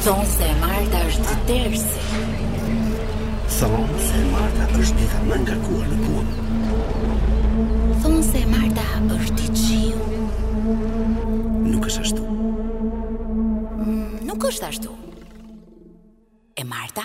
Thonë se e Marta është tersi. Thonë se e Marta është dita më e ngarkuar në punë. Thonë se e Marta është të qiu. Nuk është ashtu. Mm, nuk është ashtu. E Marta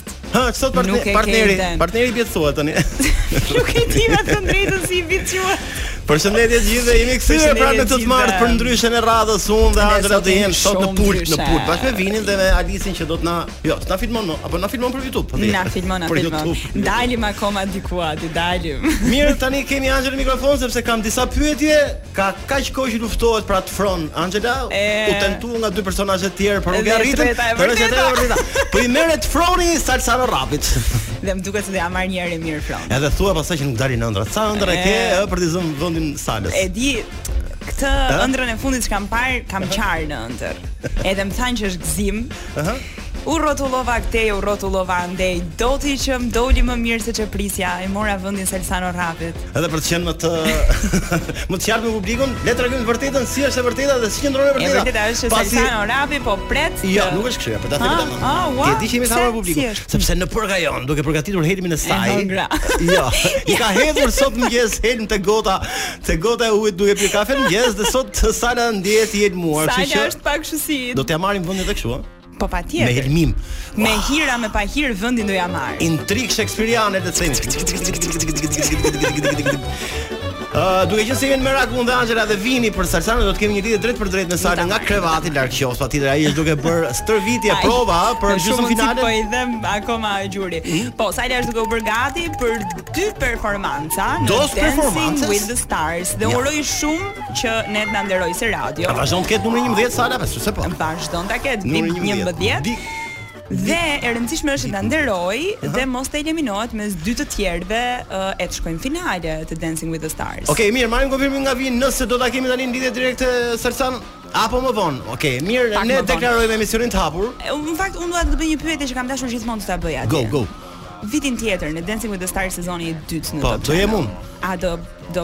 Ha, sot partner, nuk e partneri, partneri vjet thua tani. nuk e di më të drejtën si i vit thua. Përshëndetje të gjithëve, jemi kthyer pra në këtë martë për ndryshën e radhës unë dhe Angela do jemi sot në pult, në pult bashkë me Vinin dhe me Alisin që do të na, jo, s'na filmon më, apo na filmon për YouTube, po ti. Na filmon, na filmon. Dalim akoma diku aty, dalim. Mirë, tani kemi Angelën në mikrofon sepse kam disa pyetje Ka kaq kohë që luftohet për atë fron Angela, e... u tentua nga dy personazhe të tjerë, por nuk e arritën. Por është e vërteta. Po i merret froni Salsano Rrapit. Dhe më duket se do ja marr një herë mirë fronin. Edhe thua pastaj që nuk dalin ëndrrat. Sa ëndrra e... ke e, për të zënë vendin Salës? E di këtë ëndrrën e fundit që kam parë, kam qarë në ëndërr. Edhe më thanë që është gëzim. Ëh. U rrotullova këtej, u rrotullova andej. Do ti që më doli më mirë se ç'e prisja, e mora vendin Salsano Rrapit. Edhe për të qenë më të më të qartë me publikun, le të tregojmë të vërtetën si është e vërteta dhe si qëndron e vërteta. E vërteta është se Pasi... Salsano Rrapi po pret. Jo, ja, nuk është kështu, për ta thënë vetëm. Ah, ah, Ti e di që jemi fare me publikun, sepse ne Porgaj jonë, duke përgatitur helmin e saj. Jo, i ka hedhur sot në mëngjes helm te gota, te gota e ujit duke pirë kafen e mëngjesit dhe sot Sala ndjehet i helmuar, kështu që. Sala është pak kështu si. Do t'ia marrim vendin edhe kështu, Po patjetër. Me helmim. Me hir a me pahir vendin do ja marr. Intrigë shekspiriane të themi. Uh, duke qenë se jemi në merak unë dhe Angela dhe Vini për Salsanon do të kemi një lidhje drejtpërdrejt me Salën nga krevati larg qoftë patjetër ai është duke bërë stërvitje prova për gjysmëfinalen. Po i dhemb akoma gjuri. Hmm? Po Sala është duke u bërë gati për dy performanca në Dancing with the Stars dhe uroj shumë që ne të na nderojë si radio. A vazhdon të ketë numrin 11 Sala, besoj se po. Vazhdon ta ketë numrin 11. Dhe e rëndësishme është të na nderojë dhe mos të eliminohet mes dy të tjerëve e të shkojë në finale të Dancing with the Stars. Okej, mirë, marrim konfirmimin nga Vini nëse do ta kemi tani në lidhje direkte Salsanon apo më vonë. Okej, mirë, ne deklarojmë emisionin të hapur. Në fakt unë dua të bëj një pyetje që kam dashur gjithmonë të ta bëj atë. Go, go. Vitin tjetër në Dancing with the Stars sezoni i dytë në Top Channel. Po, do jem unë. A do do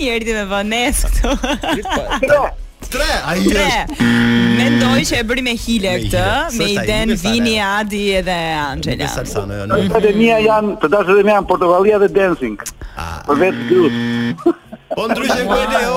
I erdi me vonesë këtu. Tre. Tre, ai është. Mendoj që e bëri me hile këtë, me idenë Vini, Adi edhe Angela. Salsano, jo. Të dashurat e mia janë, të dashurat e mia janë Portokallia dhe Dancing. Ah. Për vetë grup. Po ndryshe ku e lejo.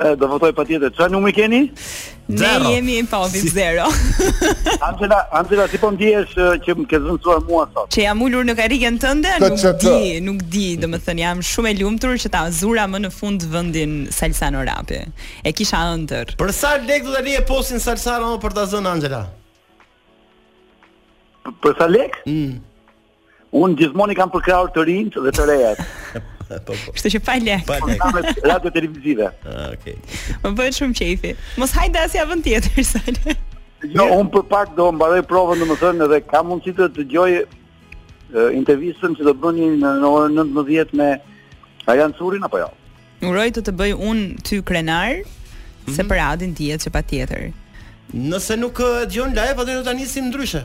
E, do votoj patjetër. Ça numri keni? Ne jemi pa obi zero. Angela, Angela, si po ndihesh që më ke zëvendësuar mua sot? Që jam ulur në karrigen tënde, nuk di, nuk di, domethënë, jam shumë e lumtur që ta zura më në fund vendin Salsano Rapi. E kisha ëndërr. Për sa lek do të lije postin Salsano për ta zënë, Angela? Për sa lek? Mm. Unë gjithmonë i kam përkrahur të rinjtë dhe të rejat. Po, po. Kështu që pa lek. Pa lek. Radio televizive. Ah, okej. Më bëhet shumë qejfi. Mos hajde as javën tjetër, Sale. Jo, unë për pak do mbaroj provën, domethënë edhe kam mundësi të dëgjoj intervistën që do bëni në orën 19 me Arjan Çurin apo jo. Uroj të të bëj unë ty krenar mm -hmm. se mhm. për Adin tiç patjetër. Nëse nuk e dëgjon live, atë do ta nisim ndryshe.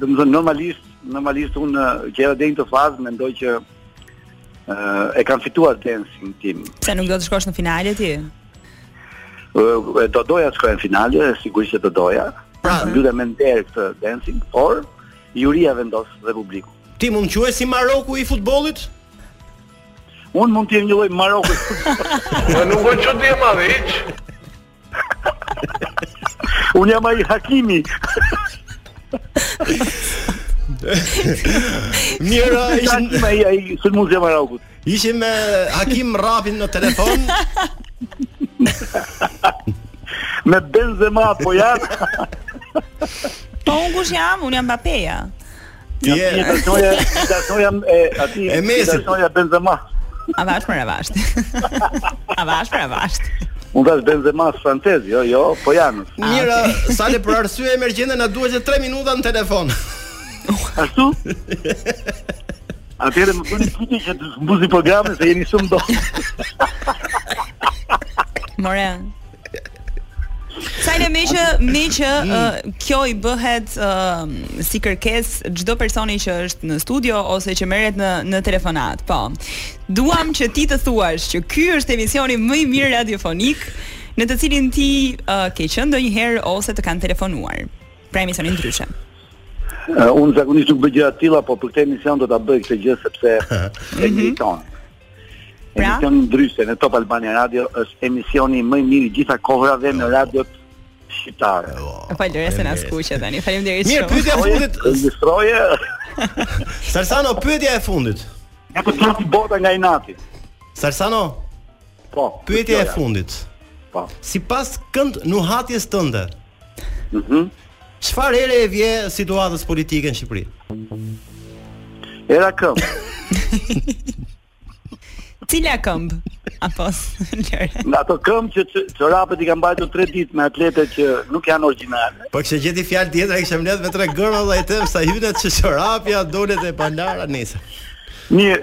Domethënë normalisht, normalisht unë që edhe deri në këtë fazë mendoj që e kam fituar Dancing tim. Pse nuk do të shkosh në finale ti? Do doja të shkoj në finale, sigurisht që do doja. Pra, ta mbyll me nder këtë Dancing, por juria vendos dhe publiku. Ti mund të quhesh si Maroku i futbollit? Unë mund të jem një lloj Maroku. Po nuk është çudi më hiç. Unë jam ai Hakimi. Mira, ishte me ai ai sulmuesi i Marokut. Ishte me Hakim Rapin në telefon. me Benzema apo jo. Po unë kush jam? Unë jam Mbappé-ja. Ti je e dashura, e dashura e atij, e dashura e Benzemas. Avash avash. Avash avash. Unë vash Benzema francez, jo, jo, po janë. Ah, Mira, okay. Sale, për arsye emergjente na duhet që 3 minuta në telefon. Ashtu? Atëherë më bëni kujtë që të mbushni programin se jeni shumë do. More. Sale meqë meqë mm. uh, kjo i bëhet uh, si kërkesë çdo personi që është në studio ose që merret në në telefonat. Po. Duam që ti të thuash që ky është emisioni më i mirë radiofonik në të cilin ti uh, ke qenë ndonjëherë ose të kanë telefonuar. Pra emisioni Ndryshe. Uh, unë zakonisht nuk bëj gjëra të tilla, po për këtë emision do ta bëj këtë gjë sepse e meriton. Mhm. Pra? Emisioni Ndryshe në Top Albania Radio është emisioni më i mirë i gjitha kohërave në radiot shqiptare. Po lëre se na skuqe tani. Faleminderit shumë. Mirë, pyetja e fundit. Ilustroje. Salsano, pyetja e fundit. Ja po plas bota nga inati. Salsano. Po. Pyetja e fundit. Po. Sipas kënd nuhatjes tënde. Mhm. Mm Çfarë ere e vje situatës politike në Shqipëri? Erë këmbë. Cila këmbë? Apo lëre. Nga ato këmbë që që- çorapet i kanë mbajtur 3 ditë me atlete që nuk janë origjinale. Po kishte gjet fjalë tjetër, kishte mbledh me tre gërma vëllai tem sa hynet që çorapja dolet e palara nese. Mirë,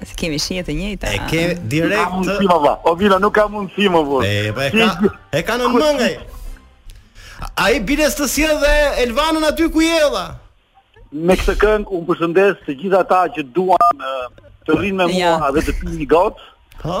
Se kemi shije të njëjta. E ke direkt. Nuk ka mundësi më valla. O Vila nuk ka mundësi më valla. E po e ka. E ka në mëngë. Ai bile të sjell dhe Elvanën aty ku je valla. Me këtë këngë un përshëndes të gjithë ata që duan të rrinë me mua dhe të pinë një gotë. Po.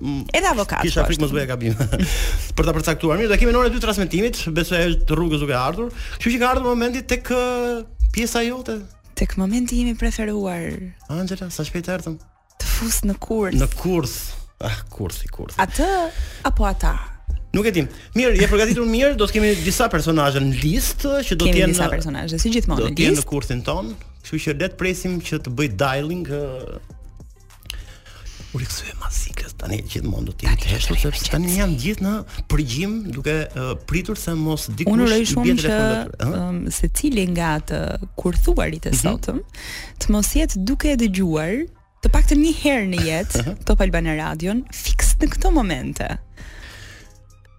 Mm. Edhe avokat. Kisha po frikë mos bëja gabim. për ta përcaktuar mirë, do kemi në orën e dytë të transmetimit, besoj është rrugës duke ardhur. Kështu që ka ardhur momenti tek pjesa jote. Tek momenti im i preferuar. Angela, sa shpejt erdhëm. Të fus në kurth. Në kurth. Ah, kurthi, kurthi. Atë apo ata? Nuk e dim. Mirë, je përgatitur mirë, do të kemi disa personazhe në listë që do të jenë. Kemi disa personazhe si gjithmonë në listë. Do të jenë në kurthin tonë, kështu që le të presim që të bëjë dialing u rikthyem pas siglës tani gjithmonë do të jetë heshtur sepse tani janë gjithë në përgjim duke uh, pritur se mos dikush unë uroj shumë që um, secili nga të kurthuarit e mhm. sotëm të mos jetë duke e dëgjuar të paktën një herë në jetë Top Albania Radion fiks në këto momente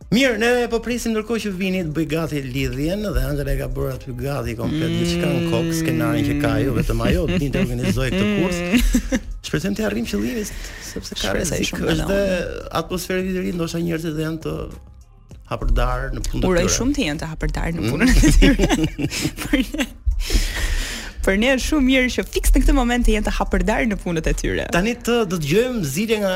Mirë, ne po presim ndërkohë që Vini të bëjë gati lidhjen dhe Angela e ka bërë aty gati komplet gjithçka në kokë, skenarin që ka ajo, vetëm ajo di të organizojë këtë kurth. Shpresojmë të arrijmë qëllimin sepse ka rrezik, shumë është dhe atmosfera e liri, ndoshta njerëzit do jenë të hapërdarë në punën e tyre. Uroj shumë të jenë të hapërdarë në punën e tyre. Për ne është shumë mirë që fiks në këtë moment të jenë të hapërdarë në punët e tyre. Tani të do të dëgjojmë zile nga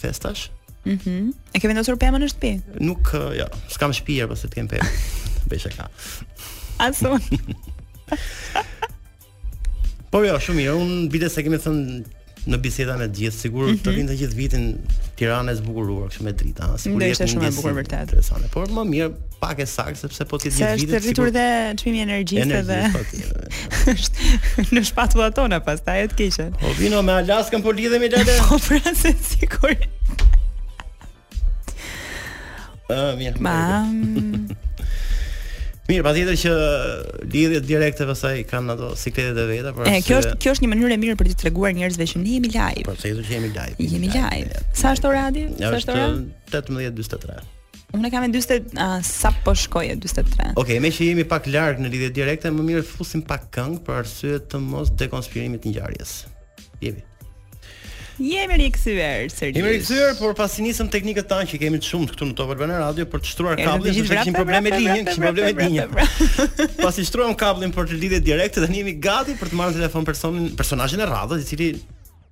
festash. Mhm. Mm e ke vendosur pemën në shtëpi? Nuk, uh, jo, s'kam shtëpi apo se të kem pemë. Bëj çka. Asun. po jo, shumë mirë. Un bile seç kemi thënë në biseda me të gjithë, sikur mm -hmm. të mhm. rrinte gjithë vitin Tirana e zbukuruar kështu me drita, ha, sikur jep shumë e bukur vërtet. Interesante, por më mirë pak e saktë sepse po ti gjithë vitin. Se është rritur dhe çmimi i energjisë dhe. është në shpatullat tona pastaj e të keqen. Po Vino me Alaskën po lidhemi lale. Po pra se sikur. Ah, mirë. Ma. Mirë, patjetër që lidhjet direkte pastaj kanë ato sikletet e veta, por e, kjo është kjo është një mënyrë e mirë për t'i treguar njerëzve që ne jemi live. Po se do të jemi live. Jemi live. Sa është ora di? Sa është ora di? 18:43. Unë kam 40 uh, sa po shkoj 43. Okej, okay, me që jemi pak larg në lidhje direkte, më mirë të fusim pak këngë për arsye të mos dekonspirimit të ngjarjes. Jemi. Jemi rikthyer sërish. Jemi rikthyer, por pasi nisëm teknikët tanë që kemi të shumtë këtu në Top Albania Radio për të shtruar kabllin, sepse kishim probleme me linjën, kishim probleme me linjën. Pasi shtruam kabllin për lidhje direkte, tani jemi gati për të marrë në telefon personin, personazhin e radhës, i cili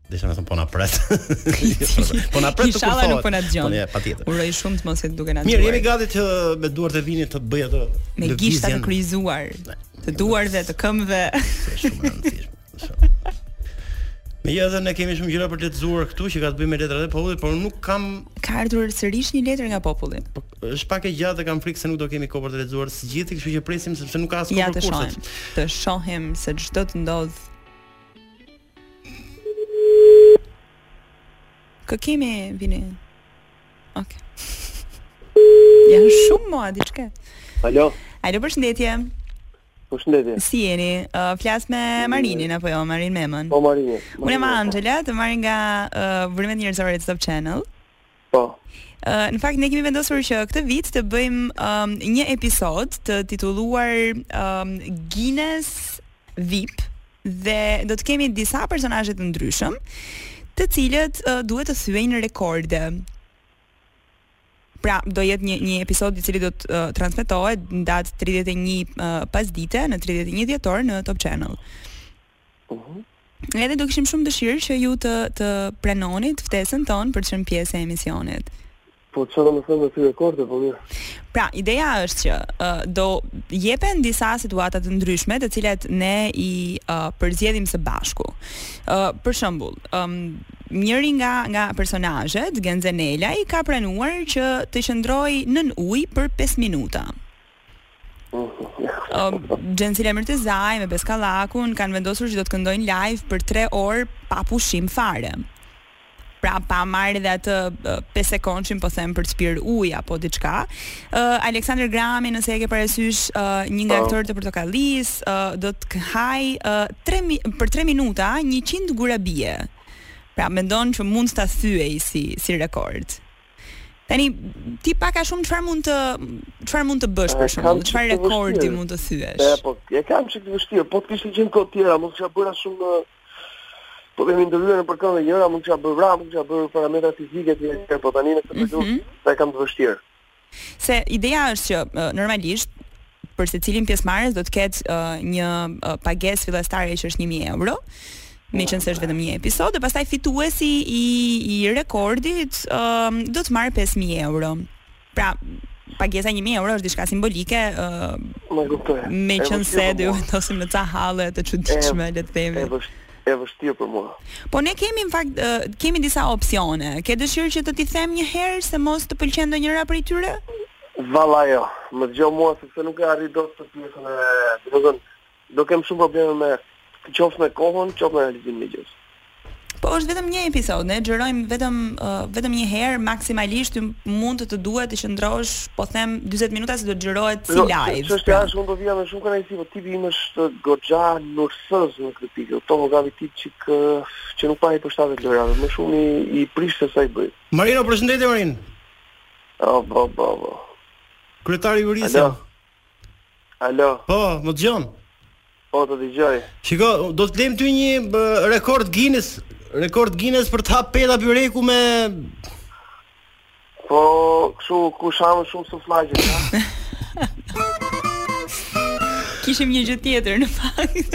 Dhe më thonë po na pret. po na pret kuptohet. Inshallah nuk po na dëgjon. Po ne patjetër. Uroj shumë të mos jetë duke na dëgjuar. Mirë, jemi gati te duart e Vinit të bëj atë me gishta të kryqëzuar. Të duarve, të këmbëve. Shumë e rëndësishme. Meqë dhe ne kemi shumë gjëra për të lexuar këtu që ka të bëjë me letrat e popullit, por na ka ardhur sërish një letër nga populli. Po, është pak e gjatë dhe kam frikë se nuk do kemi kohë për të lexuar të gjithë, kështu që presim sepse nuk ka as kohë ja, për kurset. Ja të shohim, të shohim se ç'do të ndodhë Kë kemi Vini? Ok. Ja thuaj mua diçka. Alo. Alo, përshëndetje. Përshëndetje. Si jeni? Uh, flas me Marinin apo jo, Marin Memën? Po Marin. Unë jam Anxhela, të marr nga uh, Burimet Njerëzore të Top Channel. Po. Në fakt ne kemi vendosur që këtë vit të bëjmë um, një episod të titulluar um, Guinness VIP dhe do të kemi disa personazhe të ndryshëm, të cilët uh, duhet të thyejnë rekorde. Pra, do jetë një një episod i cili do të uh, transmetohet në datë 31 uh, pasdite në 31 dhjetor në Top Channel. Mhm. Edhe do kishim shumë dëshirë që ju të të pranoni ftesën tonë për të qenë pjesë e emisionit. Po çfarë do të thotë me këto rekorde po mirë. Pra, ideja është që uh, do jepen disa situata të ndryshme, të cilat ne i uh, përzgjedhim së bashku. Uh, për shembull, um, njëri nga nga personazhet, Gent Zenelaj, ka pranuar që të qëndrojë nën ujë për 5 minuta. Xhensila Myrtezaj me Bes Kallakun kanë vendosur që do të këndojnë live për 3 orë pa pushim fare. Pra pa marrë edhe atë 5 sekondshin po them për të pirë ujë apo diçka. Uh, Aleksandër Grami nëse e ke parasysh uh, një nga po. aktorët e Portokallisë uh, do të hajë uh, 3 për 3 minuta 100 gurabie. Pra mendon që mund ta thyejë si si rekord. Tani ti pak a shumë çfarë mund të çfarë mund të bësh për shembull, çfarë rekordi mund të thyesh? E po, e kam çik të vështirë, po të kishte qenë kohë tjetër, mund të kisha bërë shumë po kam ndërhyrje në njërën këmbë, mund të kisha bërë vrap, mund të kisha bërë parametra fizike të tjera, po tani në këtë periudhë mm -hmm. e kam të vështirë. Se ideja është që normalisht për secilin pjesëmarrës do të ketë uh, një uh, pagesë fillestare që është 1000 euro meqenëse është vetëm një episod, dhe pastaj fituesi i, i rekordit um, do të marrë 5000 euro. Pra, pagesa 1000 euro është diçka simbolike, ë uh, meqenëse do të ndodhesh në ca halle të çuditshme, le të themi. E vështirë për mua. Po ne kemi në fakt uh, kemi disa opsione. Ke dëshirë që të t'i them një herë se mos të pëlqen ndonjëra prej tyre? Valla jo, më dëgjo mua sepse nuk e arrij dot këtë pjesën e, domethënë, do kem shumë probleme me qoftë me kohën, qoftë me realizimin e lojës. Po është vetëm një episod, ne xhirojmë vetëm vetëm një herë maksimalisht mund të të duhet të qëndrosh, po them 40 minuta se do të xhirohet si jo, live. Jo, çështja pra. është unë do vija me shumë kënaqësi, po tipi im është goxha nursëz në këtë pikë. Kam atë farë tipi që kë, që nuk pa i përshtatet lojërave, më shumë i, i prish sesa i bëj. Marino, përshëndetje Marin. O, bo, bo, bo. Kryetari ju rrisja. Alo. Alo. Po, më dëgjon? Po, të dëgjoj. Shiko, do të lejmë ty një bë, rekord Guinness, rekord Guinness për të hap petë byreku me Po, kush, kush ha më shumë suflaqe. Kishim një gjë tjetër në fakt.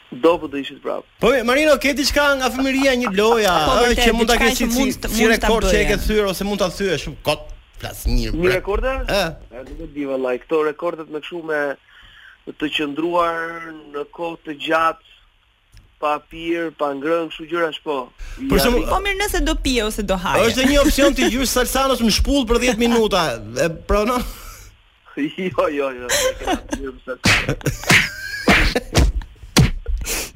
Do po do ishte prapë. Po mirë, Marino, ke diçka nga fëmijëria një lojë, po, ë, që mund ta kesh si si, si rekord që e ke thyer ose mund ta thyesh shumë kot. Flas mirë. Një rekord? Ë. Nuk e di vallahi, këto rekordet më kështu me të qëndruar në kohë të gjatë pa pirë, pa ngrënë kështu gjëra s'po. Për ja, shumë, po mirë nëse do pije ose do haje. Është një opsion t'i gjush Salsanos në shpullë për 10 minuta. E pranon? Jo, jo, jo, se kena të mirë më sasë.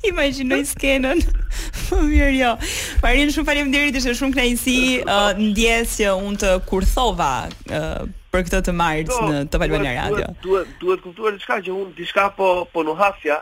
Imagjinoje skenën. Po mirë jo. Marin shumë faleminderit, ishte shumë kënaqësi uh, ndjesë që unë të kurthova uh, për këtë të martë jo, në Top Albania Radio. Duhet duhet kuptuar diçka që unë diçka po po nuhasja,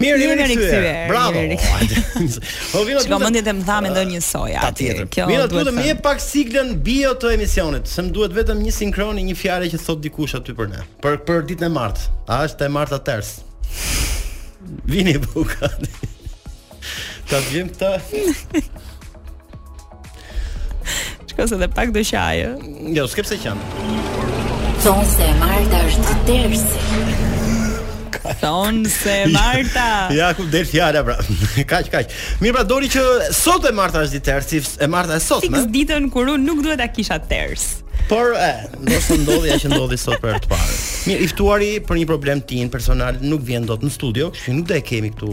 Mirë, jemi rikthyer. Bravo. Po vjen aty. Çfarë të më dha me ndonjë soja aty. Kjo. Mirë, atëherë më jep pak siglën bio të emisionit. Se më duhet vetëm një sinkron i një fjale që thotë dikush aty për ne. Për për ditën e martë. A është e marta ters? Vini buka. Ta vjen ta. Çka se dhe pak do qaj, ë? Jo, s'ke pse qan. Thonë se e marta është tersi. Thonë se e Marta. Ja ku del fjala pra. Kaq kaq. Mirë pra doni që sot e marta është ditë tersi, e marta e sotme, fiks ditën kur unë nuk duhet ta kisha ters. Por e, ndoshta ndodhi ajo që ndodhi sot për herë të parë. Mirë, i ftuari për një problem të tijin personal nuk vjen dot në studio, kështu që nuk do e kemi këtu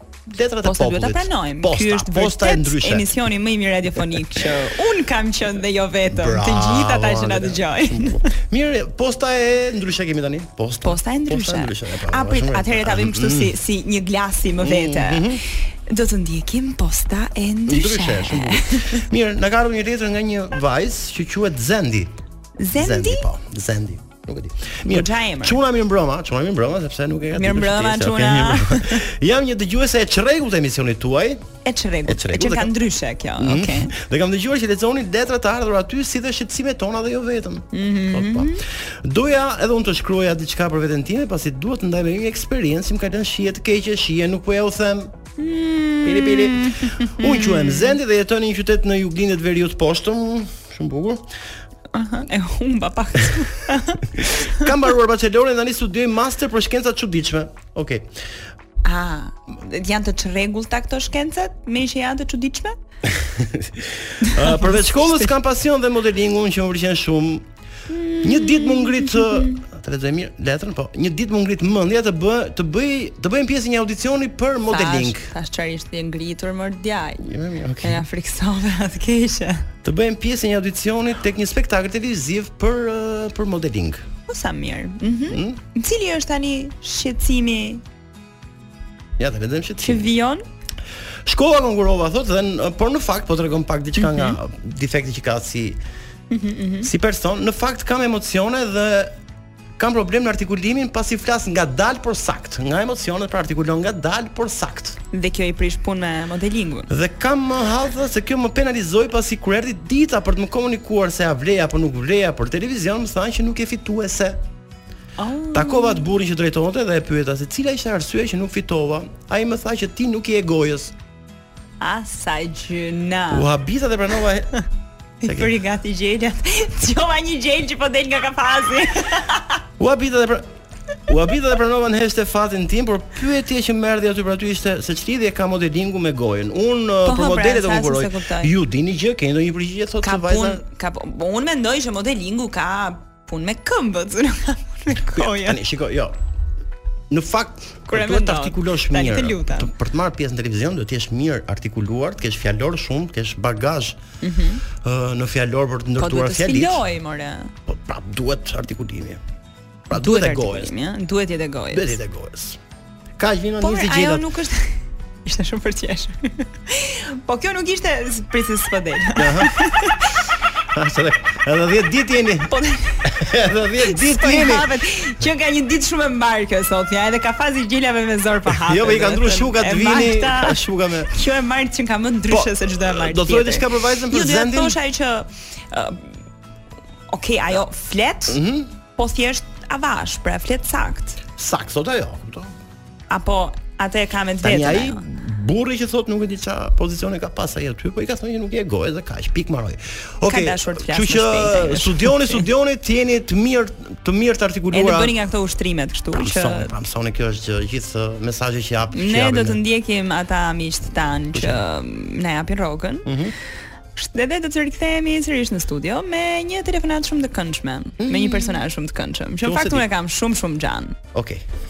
letrat e popullit. Po duhet ta pranojmë. Kjo është posta e ndryshme. Emisioni më i mirë radiofonik që un kam qenë dhe jo vetëm, Bravo, të gjithë ata që na dëgjojnë. Mirë, posta e ndryshe kemi tani. Posta. Posta e ndryshe. Posta e ndryshe. Po, A prit, atëherë ta vim kështu si mm. si një klasë më mm, vete. Mm-hmm. Do të ndjekim posta e ndryshe. Ndryshe, Mirë, na ka ardhur një letër nga një vajzë që quhet Zendi. Zendi. Zendi. Po, Zendi. Nuk e di. Mirë, ç'a emër? Çuna mirë mbrëma, çuna mirë mbrëma sepse nuk e ka. Mirë mbrëma çuna. Jam një dëgjuese e çrregullt e emisionit tuaj. E çrregullt. E çrregullt. Qenka ndryshe kjo. Mhm. Okej. Dhe kam dëgjuar që lexoni letra të ardhur aty si dhe shqetësimet tona dhe jo vetëm. Mhm. Po, po. Doja edhe unë të shkruaja diçka për veten time, pasi duhet të ndaj me një eksperiencë që më ka lënë shije të keqe, shije nuk po jua them. Mhm. Pili pili. Unë quhem Zendi dhe jetoj në një qytet në juglindje të veriut të poshtëm, shumë bukur. Aha, e humba pak. Kam mbaruar bachelorin tani studioj master për shkenca të çuditshme. Okej. Okay. Ah, janë të çrregullta këto shkencat, me që janë të çuditshme? uh, përveç shkollës kam pasion dhe modelingun, që më pëlqen shumë. Një ditë m'u ngrit të lexoj mirë letrën, po një ditë m'u ngrit mendja të bë të bëj të bëhem pjesë e një audicioni për modeling. Tash, tash çfarë ishte ngritur, mendja. Jo, jo, jo, okay. Ja fiksove atë keqe. Të bëhem pjesë e një audicioni tek një spektakël televiziv për për modeling. Po sa mirë. Mhm. Mm Cili është tani shqetësimi Ja të lexojmë shqetësimi vijon. Shkova konkurova thotë dhe por në fakt po tregon pak diçka nga mhm. defekti që ka si mhm, mhm. si person, në fakt kam emocione dhe kam problem në artikulimin pasi flas ngadalë por saktë, nga emocionet pra artikulon ngadalë por saktë. Dhe kjo i prish punën me modelingun. Dhe kam me hall se kjo më penalizoi pasi kur erdhi dita për të më komunikuar se a vleja apo nuk vleja për televizion, më thanë që nuk je fituese. Oh. Takova burrin që drejtonte dhe e pyeta se cila ishte arsyeja që nuk fitova. Ai më tha që ti nuk je e gojës. Asaj gjyna. U habita dhe pranova Të bëj gati gjelat. Çova një gjel që po del nga kafazi. U habita dhe pra... U habita dhe pranova në heshtje fatin tim, por pyetja që më erdhi aty për aty ishte se ç'lidhje ka modelingu me gojën. Un po, uh, për modele të konkurroj. Ju dini gjë, keni ndonjë përgjigje thotë vajza? Ka po, unë mendoj që modelingu ka Punë me këmbët, se nuk ka punë me gojën. Tani shiko, jo. Në fakt, kur duhet të artikulosh mirë, të lutem. Për të marrë pjesë në televizion duhet të jesh i mirartikuluar, të kesh fjalor shumë, të kesh bagazh. Mhm. Mm uh, në fjalor për të po, ndërtuar fjali. Po duhet të more. Po prap duhet artikulimi. Pra duhet, duhet e gojës. Duhet jetë e gojës. Duhet jetë e gojës. Ka që vinon njëzet gjithat. Po, ajo nuk është... Ishte shumë e thjeshtë. po, kjo nuk ishte prisis së pëdel. Edhe 10 ditë jeni. Po. Edhe 10 ditë po jeni. Qenka një ditë shumë e mbarë kjo sot, ja, edhe ka fazi gjilave me zor pa hapë. Jo, po i kanë ndruar shuka të vini, ka shuka me. Kjo e marrë qenka më ndryshe po, se çdo e marrë. Do thotë diçka për vajzën jo, për zendin. Jo, do të thosha që Okej, okay, ajo flet? Mm -hmm. Po thjesht avash, pra flet sakt. Sakt thotë ajo, kupton? Apo atë e ka me të vetën. Ai burri që thotë nuk e di ça pozicione ka pas ai aty, po i ka thënë nuk je gojë dhe kaq, pik mbaroi. Okej. Okay, Kështu që studioni, studioni të jeni të mirë, të mirë të artikuluar. Edhe bëni nga këto ushtrimet kështu që Pa mësoni, pa mësoni kjo është gjë, gjithë uh, mesazhi që jap. Ne do të ndjekim ata miqtë tanë që na japin rrogën. Mhm. Dhe vetë do të rikthehemi sërish në studio me një telefonatë shumë të këndshme, mm -hmm. me një personazh shumë të këndshëm. Që në fakt unë e kam shumë shumë xhan. Okej. Okay.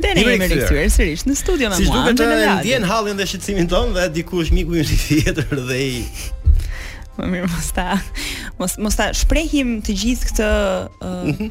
Dhe ne jemi rikthyer sërish në studio me si mua. Si duket të ndjen hallin dhe shqetësimin tonë dhe dikush miku i një tjetër dhe i Më mirë mos ta mos mos ta shprehim të gjithë këtë uh, mm -hmm.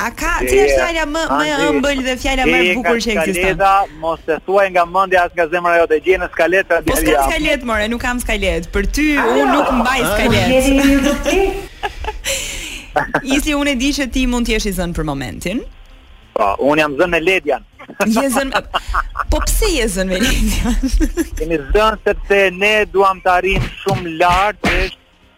A ka cila është fjala më më e ëmbël dhe fjala më e bukur që ekziston? Skaleta, mos e thuaj nga mendja as nga zemra jote, gjej në skalet pra djalë. Po s'kam skalet more, nuk kam skalet. Për ty unë nuk mbaj skalet. Isli unë e di që ti mund të jesh i zënë për momentin. Po, unë jam zënë me Ledian. Je zënë. Po pse je zënë me Ledian? Jemi zënë sepse ne duam të arrijmë shumë lart, është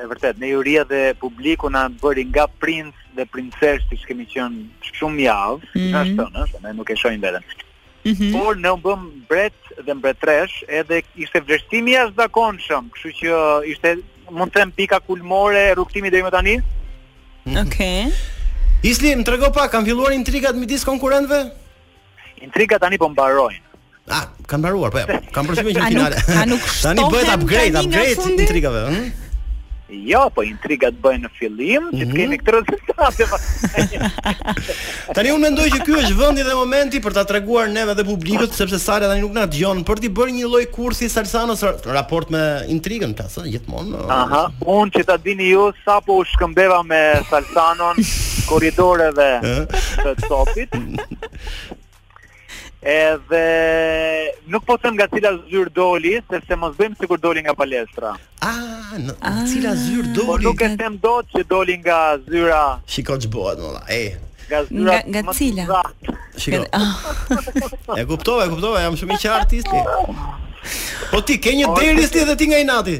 E vërtetë, ne juria dhe publiku na bëri nga princ dhe princeshë që kemi qenë shumë javë, mm -hmm. ashtu thënë, se ne nuk e shohim veten. Mm -hmm. Por ne u bëmë mbret dhe mbretëreshë edhe ishte vlerësim i jashtëzakonshëm, kështu që ishte mund të them pika kulmore e rrugëtimit deri më tani. Okej. Okay. Isli, më trego pak, kanë filluar intrigat midis konkurrentëve? Intrigat tani po mbarojnë. Ah, kanë mbaruar, po ja. Kam përshtypjen që në finale. A nuk shtohen tani bëhet upgrade, upgrade intrigave, ëh? Hm? Jo, po intrigat bëhen në fillim, që të mhm. kemi këto rezultate. tani unë mendoj që ky është vendi dhe momenti për t'i treguar neve dhe publikut sepse Sara tani nuk na dëgjon për të bërë një lloj kurthi Salsanos në raport me intrigën ta sa gjithmonë. Aha, unë që ta dini ju sapo u shkëmbeva me Salsanon korridoreve të topit. Edhe nuk po them nga cila zyrë doli, sepse mos bëjmë sikur doli nga palestra. Ah, në ah. cila zyrë doli? Po nuk e them dot që doli nga zyra. Shiko ç'bëhet më valla. Ej. Nga zyra nga, nga cila? Shiko. Ah. e kuptova, e kuptova, jam shumë i qartë artisti. Po ti ke një okay. derë dhe ti nga inati.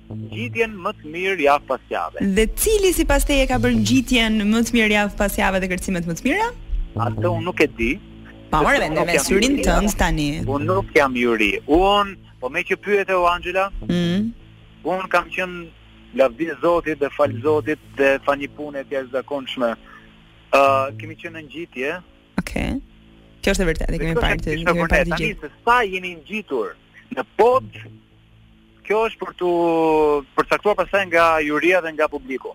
Ngjitjen më të mirë javë pas jave. Dhe cili sipas teje ka bërë ngjitjen më të mirë javë pas jave dhe kërcimet më të mira? Atë unë nuk e di. Pa po, ma merr mendja me syrin tënd tani. Unë nuk jam juri. Unë, po meqë pyete o Angela, mm. unë kam qënë lavdi zotit dhe falë zotit dhe falë një pune të jashtëzakonshme. Uh, kemi qënë në ngjitje. Oke. Okay. Kjo është e vërtetë, kemi parë të kemi parë të gjithë. Sa jeni ngjitur në pod, Kjo është për t'u përcaktuar pastaj nga juria dhe nga publiku.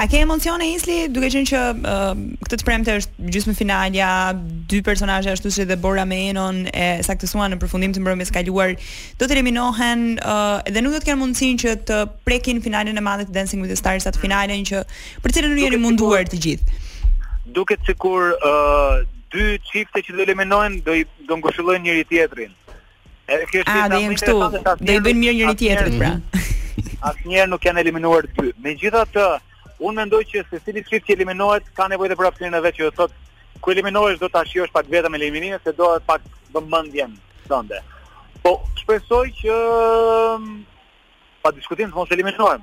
A ke emocione Isli, duke qenë që uh, këtë të premte është gjysmëfinalja, dy personazhe ashtu si dhe Bora me Enon e saktësuan në përfundim të mbrëmjes së kaluar, do të eliminohen uh, dhe nuk do të kenë mundësinë që të prekin finalen e madhe të Dancing with the Stars atë finalen që për të cilën ju jeni munduar të gjithë. Duket sikur uh, dy çifte që do eliminohen do i do ngushëllojnë njëri tjetrin. Edhe kjo është edhe kështu. Do t'i bëjnë mirë njëri tjetrit pra. Asnjëherë nuk janë eliminuar dy. Megjithatë, unë mendoj që secili çift që eliminohet ka nevojë për hapësirën e vet që do të thotë kur eliminohesh do ta shijosh pak vetëm eliminimin se do pak vëmendjen tënde. Po shpresoj që pa diskutim të mos eliminohem.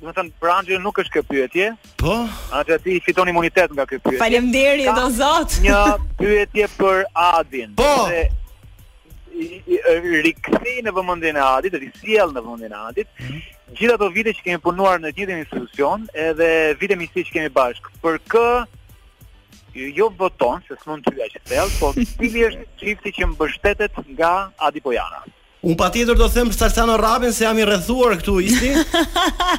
Domethënë për Anxhelën nuk është kjo pyetje. Po. Anxhela ti fiton imunitet nga kjo pyetje. Faleminderit o Zot. Një pyetje për Adin. Po. Rikthej në vëmendjen e Adit, risjell në vëmendjen e Adit. Mhm. Gjithë ato vite që kemi punuar në të njëjtin institucion, edhe vite miqësi që kemi bashkë. Për kë jo voton, se s'mund të hyj aq thellë, po cili është çifti që mbështetet nga Adi Pojana? Unë patjetër do them Salsano Rrapin se jam i rrethuar këtu isti.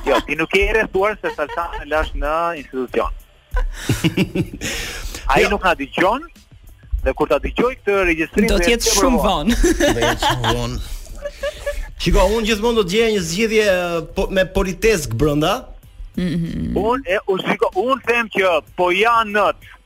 jo, ti nuk je i rrethuar se Salsano e lashë në institucion. Ai jo. nuk na dëgjon dhe kur ta dëgjojë këtë regjistrim do të jetë shumë vonë. Do jetë shumë vonë. Shiko, unë gjithmonë do të gjej një zgjidhje po, me politesë brenda. Mm -hmm. Unë e u shiko, unë them që po janë në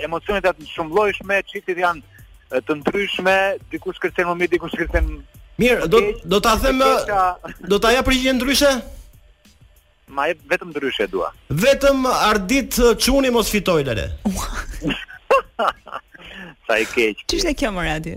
Emocionet janë të shumëllojshme, çiftet janë të ndryshme, dikush kërcen më mirë, dikush kërcen Mirë, do do ta them do ta jap përgjigje ndryshe? Ma jep vetëm ndryshe dua. Vetëm Ardit Çuni mos fitojë lale. Sa i keq. Ç'ishte kjo more Adi?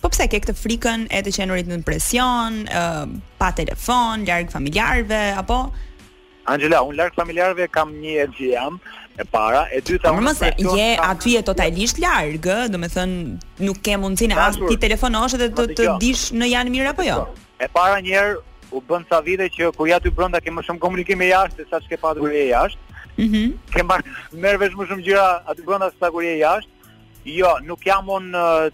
Po pse ke këtë frikën e të qenurit nën presion, uh, pa telefon, larg familjarëve apo Angela, unë larg familjarëve kam një jetë që jam e para, e dyta unë. Po s'je, aty je totalisht larg, domethënë nuk ke mundësinë as t'i telefonosh dhe të dish në janë mirë apo jo. E para një herë u bënë sa vite që kur je aty brenda ke më shumë komunikim me jashtë se sa ç'ke patur e jashtë. Mhm. Mm ke marr merr vesh më shumë gjëra aty brenda se sa kur je jashtë. Jo, nuk jam un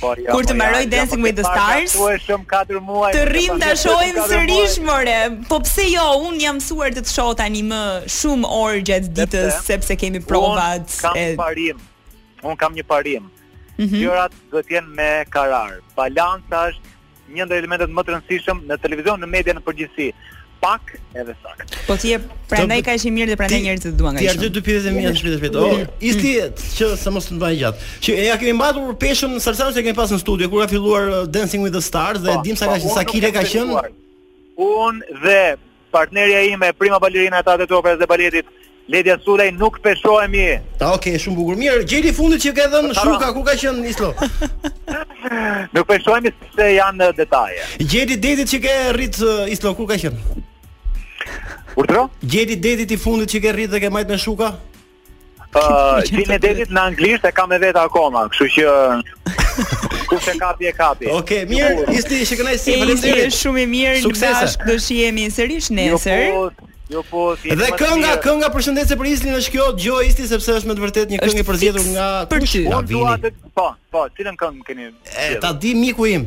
Po, jo, Kur të po, mbarojë ja, Dancing jo, po, with the Stars. Po, shumë 4 muaj. Të rrim ta shohim sërish more. Po pse jo, un jam mësuar të të shoh tani më shumë orë gjatë ditës sepse kemi provat. Un kam e... parim. Un kam një parim. Mm -hmm. Gjërat duhet të jenë me karar. Balanca është Një ndër elementet më të rëndësishëm në televizion, në media në përgjithësi pak edhe sakt. Po ti prandaj je kaq i mirë dhe prandaj njerëzit të duan Na erdhën dy pyetjet e mia të shpejtë shpejtë. Oh, Isli që të mos të mbaj gjatë. Që ia kemi mbatur peshën në Salsanos që kemi pas në studio kur ka filluar uh, Dancing with the Stars dhe po, dim sa po, ka sa kile ka qenë. Un dhe Partnerja ime, prima balerina e Teatrit të Operës dhe Baletit, Ledia Sulaj, nuk peshohemi! Ah, ok, shumë bukur. Mirë, gjeli i fundit që ke dhënë shuk, a, ku ka qenë Islo? Nuk peshohemi se janë detaje. Gjeli i detit që ke rrit eh, Islo, ku ka qenë? Urdhro? Gjeli i detit i fundit që ke rrit dhe ke majt me shuka? Uh, Gjelin e detit në anglisht e kam me vete akoma, kështu që kush e kapi e kapi. Okej, okay, mirë, Isli, ishte kënaqësi, Isli, faleminderit. Ishte shumë i mirë, suksese. Do shihemi sërish nesër. Jo, po, jo po, si Dhe kënga, kënga përshëndetëse për Islin është kjo, dëgjoje Isli sepse është me të vërtetë një këngë e përzgjedhur nga kushi. Unë dua të po, po, cilën këngë keni? E, ta di miku im.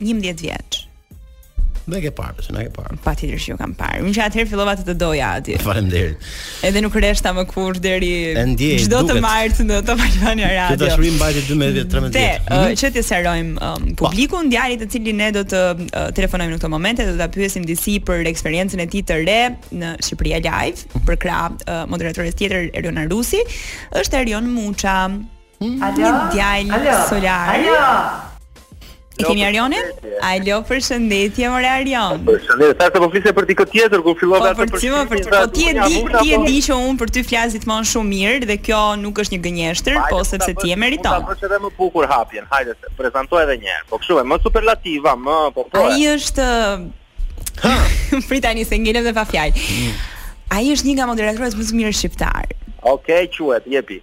11 vjeç. Na ke parë apo s'na ke parë? Patjetër që ju kam parë. Unë që atëherë fillova të të doja aty. Faleminderit. Edhe nuk rreshta më kurrë deri çdo të martë në Top Albania Radio. Këtë dashuri mbajti 12 vjet, 13 vjet. Te, mhm. që të sqarojmë um, po. publikun djalin të cilin ne do të uh, telefonojmë në këtë moment dhe do ta pyesim disi për eksperiencën e tij të re në Shqipëria Live përkrah uh, moderatores tjetër Eriona Rusi, është Arion Muça. Një djalë Alo. solar. Alo. E kemi Arionin? Alo, përshëndetje more Arion. Përshëndetje. Thashë po flisje për dikë tjetër kur fillove atë për. Po për çfarë? Për çfarë? Po ti e di, ti e di që un për ty flas gjithmonë shumë mirë dhe kjo nuk është një gënjeshtër, po sepse ti e meriton. Po bësh edhe më bukur hapjen. Hajde, prezantoje edhe një herë. Po kështu e më superlativa, më po po. Ai është Prit tani se ngelem dhe pa fjalë. Mm. Ai është një nga moderatorat më të mirë shqiptarë. Okej, okay, quhet, jepi.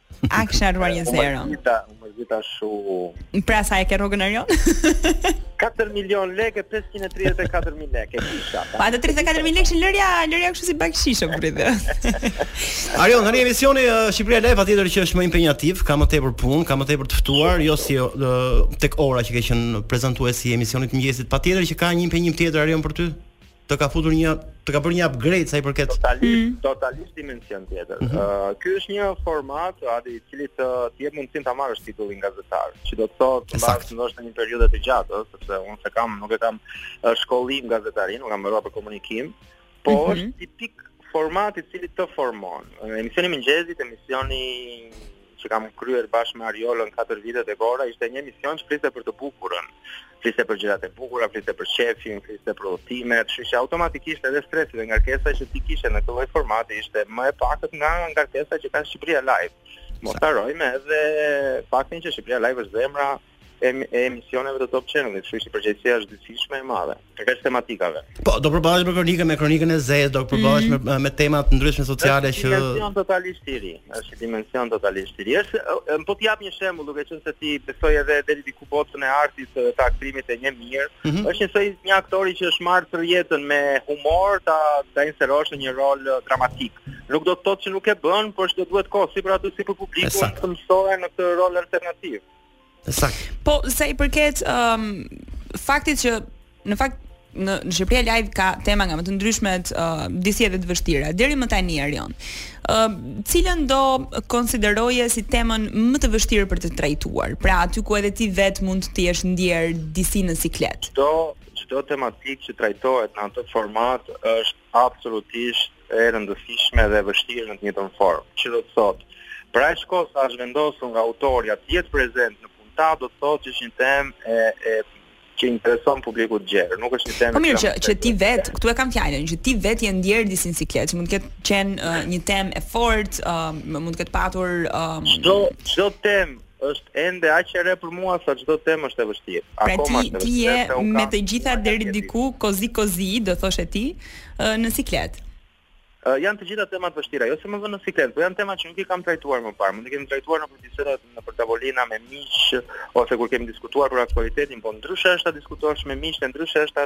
A kisha harruar një zero. Më gjithë, më gjithë shumën. Pra sa e ke rrogën Arion? 4 milion lekë, 534 mijë lekë kisha. Po ato 34 mijë lekë lërja, lërja kështu si bakshish apo prit. Arion, tani emisioni uh, Shqipëria Live patjetër që është më impenjativ, ka më tepër punë, ka më tepër të ftuar, jo si uh, tek ora që ke qenë prezantues i emisionit të mëngjesit, patjetër që ka një impenjim tjetër Arion për ty. të ka futur një të ka bërë një upgrade sa i përket totalisht mm. totalisht dimension tjetër. Ëh, mm -hmm. uh, ky është një format i cili të ta jep mundësinë ta marrësh titullin gazetar, që do të thotë mbas ndoshta një periudhe të gjatë, ëh, sepse unë s'e kam nuk e kam uh, shkollim gazetarinë, unë kam mbaruar për komunikim, por mm -hmm. është tipik format i cili të formon. Emisioni i mëngjesit, emisioni që kam kryer bashkë me Ariolën katër vitet e shkuara ishte një emision që fliste për të bukurën. Fliste për gjërat e bukura, fliste për qejfin, fliste për udhëtimet, kështu që automatikisht edhe stresi dhe ngarkesa që ti kishe në këtë lloj formati ishte më e pakët nga ngarkesa që ka Shqipëria Live. Mos harrojmë edhe faktin që Shqipëria Live është zemra e, e emisioneve të Top Channel, kështu që përgjegjësia është gjithsesi më e madhe, përveç tematikave. Po, do përballesh me kronikën, me kronikën e zezë, do përballesh mm -hmm. me, me tema të ndryshme sociale që është dimension totalisht i ri, është dimension totalisht i ri. Është po të jap një shembull, duke qenë se ti besoj edhe deri diku botën e artit të, të aktrimit e njeh mirë, mm -hmm. është njësoj si një aktor që është marrë tërë jetën me humor, ta ta inserosh në një rol dramatik. Nuk do të thotë që nuk e bën, por është do duhet kohë si për atë si për publikun të mësohen në këtë rol alternativ. Sakt. Po sa i përket ëm um, faktit që në fakt në në Shqipëria Live ka tema nga më të ndryshmet, uh, disi edhe të vështira. Deri më tani Erion. Ë, uh, cilën do konsideroje si temën më të vështirë për të trajtuar? Pra aty ku edhe ti vetë mund të jesh ndjerë disi në siklet. Çdo çdo tematikë që trajtohet në atë format është absolutisht e rëndësishme dhe e vështirë në të njëjtën formë. Që do të thotë, për aq kohë sa është vendosur nga autorja të jetë prezent në puntatë, do të thotë që është një temë e e që i intereson publikut të gjerë, nuk është një temë. Po mirë që që ti vetë, këtu e kam fjalën, që ti vetë je ndjerë disi në siklet, që mund të ketë qenë uh, një temë e fortë, uh, mund të ketë patur çdo um... çdo temë Është ende aq e re për mua sa çdo temë është e vështirë. Pra ti ti je me të gjitha deri diku kozi kozi do thoshe ti në siklet. Uh, janë të gjitha tema të vështira, jo se më vënë në siklet, por janë tema që nuk i kam trajtuar më parë. Mund të kemi trajtuar në bisedë nëpër tavolina me miq ose kur kemi diskutuar për aktualitetin, por ndryshe është ta diskutosh me miq, ndryshe është ta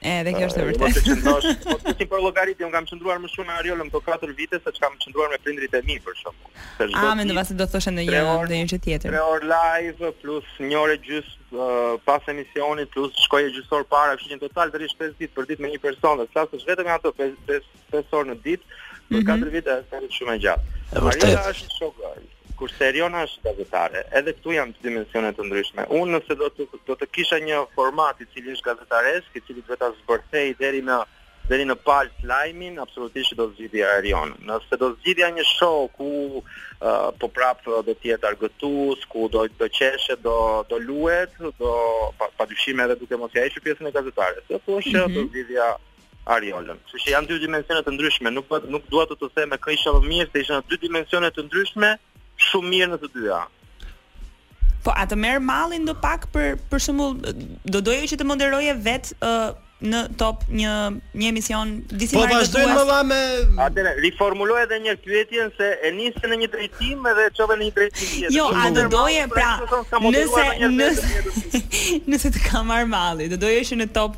Edhe kjo është e vërtetë. Po të qëndrosh, po ta përllogaritësh, unë kam qëndruar më shumë me Ariolën këto 4 vite se ç'kam qëndruar me prindërit e mi për shkak. Ah, mendova se do të thoshe ndonjë ndonjë gjë tjetër? 3 orë live plus një orë e gjysmë uh, pas emisionit plus shkoje gjysmë ore para, kështu që në total ishte 5 ditë për ditë me një person, dhe të flasësh vetëm ato 5 pesë orë në ditë për mhm. katër vite është tani shumë e gjatë. Ariola është showgirl, kurse Eriona është gazetare. Edhe këtu janë dy dimensione të ndryshme. Unë nëse do të do të kisha një format i cili është gazetaresk, i cili duhet ta zbërthejë deri në deri në palcë lajmin, absolutisht do zgjidhja Erionën. Nëse do zgjidhja një show ku uh, po prapë do të jetë argëtues, ku do të qeshet, do do luhet, do padyshim pa edhe duke mos ia hequr pjesën e gazetares. Do thua që mm -hmm. do mhm. zgjidhja Ariolën. Kështu që janë dy dimensione të ndryshme, nuk po nuk dua të të them me kë isha më mirë, se ishin në dy dimensione të ndryshme, shumë mirë në të dyja. Po a të merr malli ndopak për për shembull do doje që të moderoje vet uh, në top një një emision disi po, marrë. Po vazhdojmë më me Atëre riformuloj edhe një herë pyetjen se e nise në një drejtim edhe e çove në një drejtim tjetër. Jo, a do doje pra nëse nëse nëse të ka marr malli, do doje që në top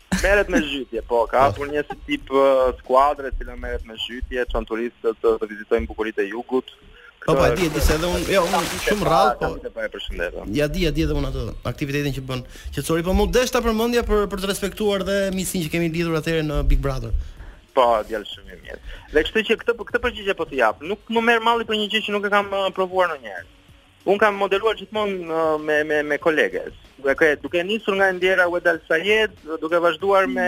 Merret me zhytje, po, ka hapur një si tip skuadre e cila merret me zhytje, çon turistët të, të vizitojnë bukuritë e jugut. Po po, e di, e di se edhe unë, jo, unë shumë rrallë, po. Kam të përshëndet. Ja di, ja di edhe unë atë aktivitetin që bën. Qetësori, po m'u desh ta përmendja për për të respektuar dhe miqësinë që kemi lidhur atëherë në Big Brother. Po, djalë shumë i mirë. Dhe kështu që këtë këtë përgjigje po të jap. Nuk më merr malli për një gjë që nuk e kam uh, provuar ndonjëherë. Unë kam moderuar gjithmonë me me me kolege. Duke duke nisur nga Indiera Wedal Sayed, duke vazhduar me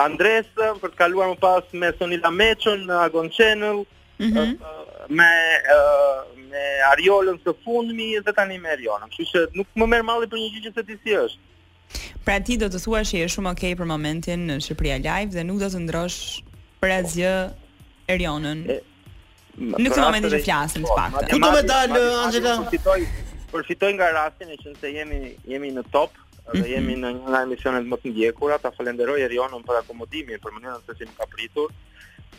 Andresën për të kaluar më pas me Sonila Meçon në Agon Channel, mm -hmm. me uh, me Ariolën së fundmi dhe tani me Erionën. Kështu që nuk më merr malli për një gjë që s'e di si është. Pra ti do të thuash se je shumë okay për momentin në Shqipëria Live dhe nuk do të ndrosh për asgjë Erionën. Në këtë moment që flasim të paktën. Ku do të dalë Angela? Përfitoj, përfitoj nga rasti meqenëse jemi jemi në top dhe mhm. jemi në një nga emisionet më të ndjekura, ta falenderoj Erionën për akomodimin, për mënyrën se si më ka pritur,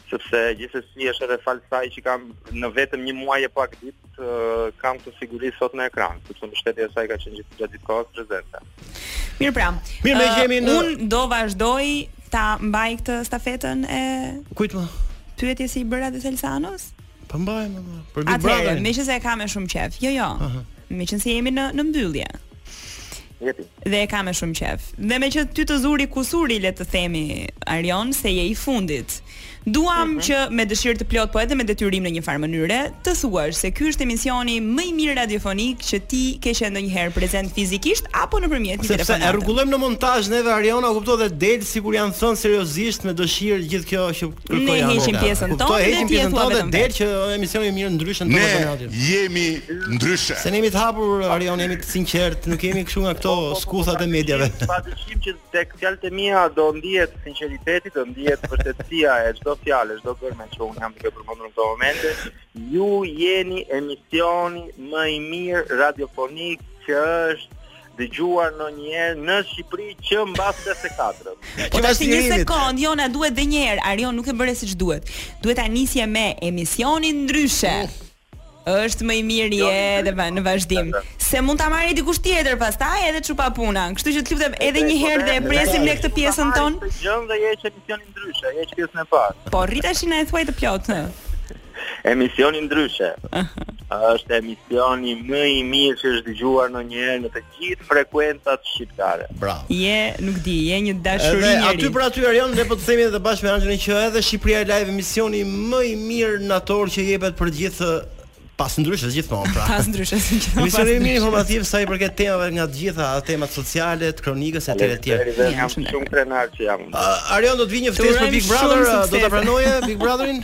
sepse gjithsesi është edhe falë saj që kam në vetëm një muaj e pak ditë të kam këtë siguri sot në ekran, sepse mbështetja e saj ka qenë gjithë gjithë kohës prezente. Mirë pra. Mirë, me jemi në Un do vazhdoj ta mbaj këtë stafetën e Kujt më? Pyetjes si i bëra dhe Selsanos? Po mbaj më. Për Big Brother. Atëherë, meqenëse e ka me shumë qejf. Jo, jo. Meqenëse jemi në në mbyllje. Jepi. Dhe e ka me shumë qef. Dhe meqë ty të zuri kusuri le të themi Arion se je i fundit. Duam mm -hmm. që me dëshirë të plotë, po edhe me detyrim në një farë mënyre, të thuash se ky është emisioni më i mirë radiofonik që ti ke qenë ndonjëherë prezent fizikisht apo nëpërmjet një telefonate. Sepse e rregullojmë në montazh neve Arion, a kupton dhe del sikur janë thënë seriozisht me dëshirë gjithë kjo që Ne heqim pjesën tonë dhe ti e thua vetëm. Del që emisioni i mirë ndryshe në tonalitetin. Ne jemi ndryshe. Se ne jemi të hapur Arion, jemi të sinqertë, nuk jemi kështu nga këto skuthat e mediave. Padyshim që tek fjalët e mia do ndihet sinqeriteti, do ndihet vërtetësia e çdo fjale, çdo gërme që un jam duke përmendur në këto momente. Ju jeni emisioni më i mirë radiofonik që është dëgjuar ndonjëherë në Shqipëri që mbas 44-s. Po prit tash një sekond, jo na duhet edhe një herë. Arion nuk e bëre siç duhet. Duhet ta nisje me emisionin ndryshe. Uf. Është më i miri jo, edhe va, në vazhdim. Se mund ta marrë dikush tjetër pastaj edhe shkoi puna. Kështu që të lutem edhe një herë dhe e presim ne këtë pjesën tonë. Jo, do jesh emisionin ndryshe, jesh pjesën e parë. Po rritash na e thuaj të plotë. Emisioni ndryshe. Është emisioni më i mirë që është dëgjuar ndonjëherë në të gjithë frekuencat shqiptare. Bravo. Je, nuk di, je një dashuri njeri. Dhe aty për aty Arjon ne po të themi edhe bashkë me Anxhelin që edhe Shqipëria Live emisioni më i mirë nator që jepet për të gjithë pas ndryshës gjithmonë pra. Pas ndryshës gjithmonë. Emisioni më informativ sa i përket temave nga të gjitha, temat sociale, të kronikës etj etj. Jam shumë krenar që jam. Arjon po të vijë një ftesë për Big Brother, do ta pranoje Big Brotherin?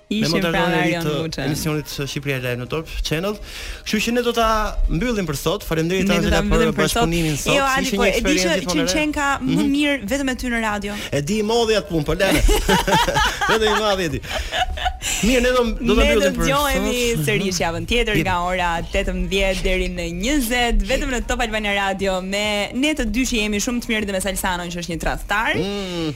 Me moderatorin e ri të emisionit të Shqipëria Live në Top Channel. Kështu që ne do ta mbyllim për sot. Faleminderit tani për, për bashkëpunimin sot. Jo, Adi, po e di që që qen ka më mhm. mirë vetëm me ty në radio. E di i madhi atë punë, po lëre. Vetëm i madhi e di. Mirë, ne do do ta mbyllim për sot. Ne do të dëgjohemi sërish javën tjetër nga ora 18 deri në 20 vetëm në Top Albania Radio me ne të dy që jemi shumë të mirë dhe me Salsanon që është një tradhtar. Mm.